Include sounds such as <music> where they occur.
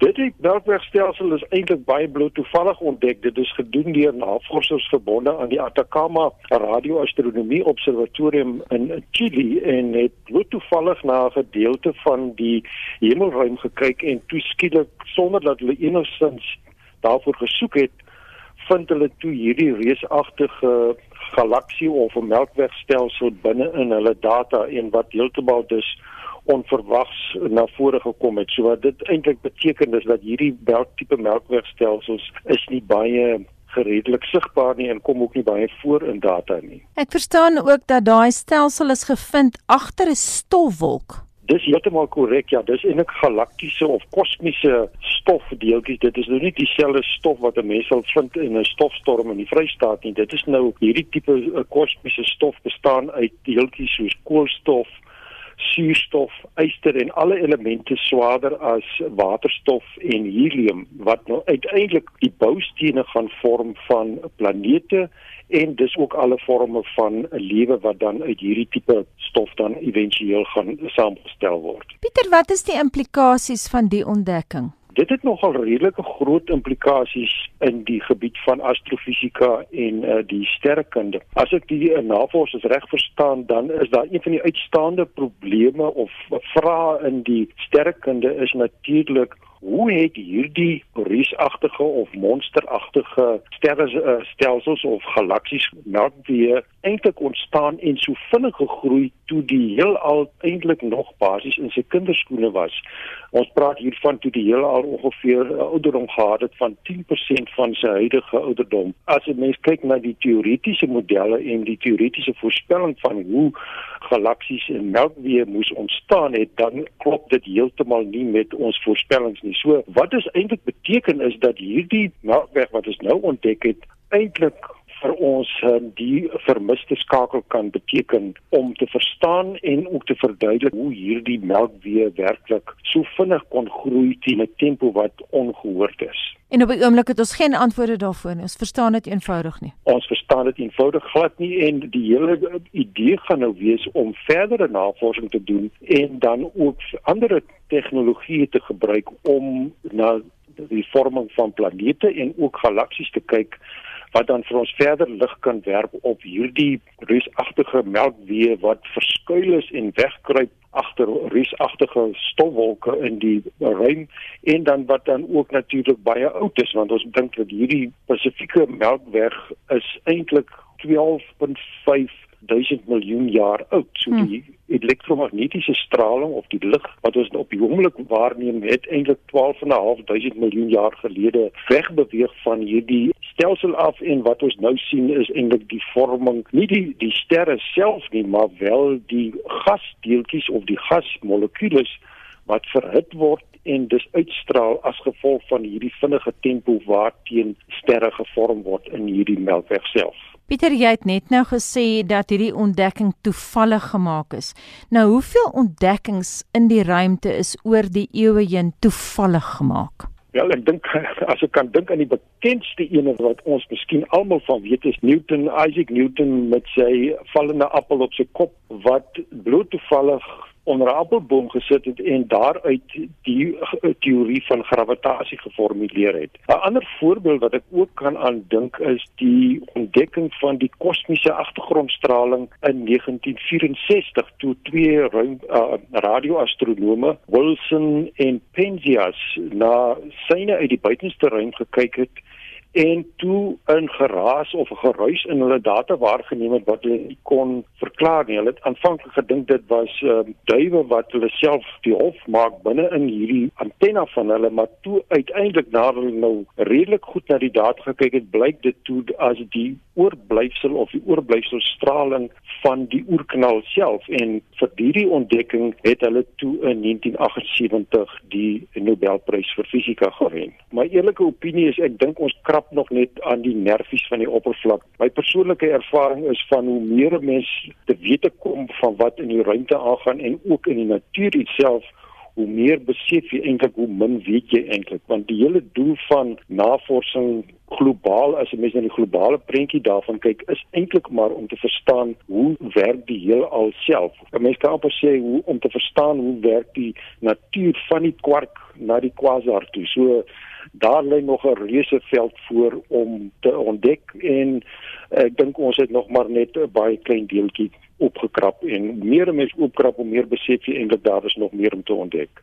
Dit die melkwegstelsel is eintlik baie bloot toevallig ontdek. Dit is gedoen deur navorsers verbonde aan die Atacama Radioastronomie Observatorium in Chili en het bloot toevallig na 'n gedeelte van die hemelruim gekyk en toe skielik sonder dat hulle enigsins daarvoor gesoek het, vind hulle toe hierdie reusagtige galaksie of 'n melkwegstelsel binne in hulle data en wat heeltemal dus onverwags na vore gekom het. So wat dit eintlik beteken is dat hierdie melktipe melkwegstelsels is nie baie gereedelik sigbaar nie en kom ook nie baie voor in data nie. Ek verstaan ook dat daai stelsel is gevind agter 'n stofwolk. Dis heeltemal korrek. Ja, dis eintlik galaktiese of kosmiese stofdeeltjies. Dit is nou nie dieselfde stof wat 'n mens sal vind in 'n stofstorm in die Vrystaat nie. Dit is nou hierdie tipe eh, kosmiese stof bestaan uit deeltjies soos koolstof, suurstof, yster en alle elemente swaarder as waterstof en helium wat nou uiteindelik die boustene gaan vorm van planete en dis ook alle forme van 'n lewe wat dan uit hierdie tipe stof dan éventueel gaan saamgestel word. Pieter, wat is die implikasies van die ontdekking? Dit het nogal redelike groot implikasies in die gebied van astrofisika en uh, die sterrekunde. As ek die uh, navorsers reg verstaan, dan is daar een van die uitstaande probleme of vrae in die sterrekunde is natuurlik hoe het hierdie reusagtige of monsteragtige sterrestelsels of galaksies nou weer eintlik ontstaan en so vinnig gegroei toe die heelal eintlik nog basies in sy kinderskoene was. Ons praat hier van toe die heelal ongeveer 'n ouderdom gehad het van 10% van sy huidige ouderdom. As jy mens kyk na die teoretiese modelle en die teoretiese voorspelling van hoe galaksies en melkweg moes ontstaan het, dan klop dit heeltemal nie met ons voorspellings nie. So wat dit eintlik beteken is dat hierdie melkweg wat ons nou ontdek het, eintlik vir ons uh, die vermiste skakel kan beteken om te verstaan en ook te verduidelik hoe hierdie melkwee werklik so vinnig kon groei teen 'n tempo wat ongehoord is. En op die oomblik het ons geen antwoorde daarvoor nie. Ons verstaan dit eenvoudig nie. Ons verstaan dit eenvoudig glad nie en die hele idee gaan nou wees om verdere navorsing te doen en dan ook ander tegnologieë te gebruik om na die vorming van planete en ook galaksies te kyk wat dan vir ons verder lig kan werp op hierdie reusagtige melkwee wat verskuil is en wegkruip agter reusagtige stofwolke in die ruim en dan wat dan ook natuurlik baie oud is want ons dink dat hierdie spesifieke melkweg is eintlik 12.5 1000 miljoen jaar oud. So hmm. die elektromagnetiese straling of die lig wat ons op die oomblik waarneem het eintlik 12.500 miljoen jaar gelede wegbeweeg van hierdie stelsel af en wat ons nou sien is eintlik die vorming nie die die sterre self nie maar wel die gasdeeltjies of die gasmolekules wat verhit word en dis uitstraal as gevolg van hierdie vinnige tempo waarteen sterre gevorm word in hierdie melkweg self. Pieter, jy het net nou gesê dat hierdie ontdekking toevallig gemaak is. Nou, hoeveel ontdekkings in die ruimte is oor die eeue heen toevallig gemaak? Ja, ek dink <laughs> as ek kan dink aan die bekendste een wat ons miskien almal van weet is Newton, Isaac Newton met sy vallende appel op sy kop wat bloot toevallig onder 'n appelboom gesit het en daaruit die teorie van gravitasie geformuleer het. 'n Ander voorbeeld wat ek ook kan aandink is die ontdekking van die kosmiese agtergrondstraling in 1964 toe twee ruim uh, radioastronome Wilson en Penzias na syne uit die buitenste ruim gekyk het en toe 'n geraas of 'n geruis in hulle data waargeneem het wat hulle nie kon verklaar nie. Hulle het aanvanklik gedink dit was uh, duwe wat hulle self die hof maak binne in hierdie antenna van hulle, maar toe uiteindelik na hulle nou redelik goed na die data gekyk het, blyk dit toe as die oorblyfsel of die oorblyfselstraling van die oerknal self en vir hierdie ontdekking het hulle toe in 1978 die Nobelprys vir fisika gewen. My eerlike opinie is ek dink ons krap nog net aan die nervies van die oppervlak. My persoonlike ervaring is van hoe meer mense te wete kom van wat in die ruimte aangaan en ook in die natuur self hoe meer besef jy eintlik hoe min weet jy eintlik want die hele doel van navorsing globaal as 'n mens na die globale prentjie daarvan kyk, is eintlik maar om te verstaan hoe werk die heelal self. 'n Mens kan amper sê hoe om te verstaan hoe werk die natuur van die kwark na die kwasar toe. So daar lê nog 'n reuse veld voor om te ontdek en ek dink ons het nog maar net 'n baie klein deeltjie opgekrap en meer mense opkrap om meer besef jy eintlik daar is nog meer om te ontdek.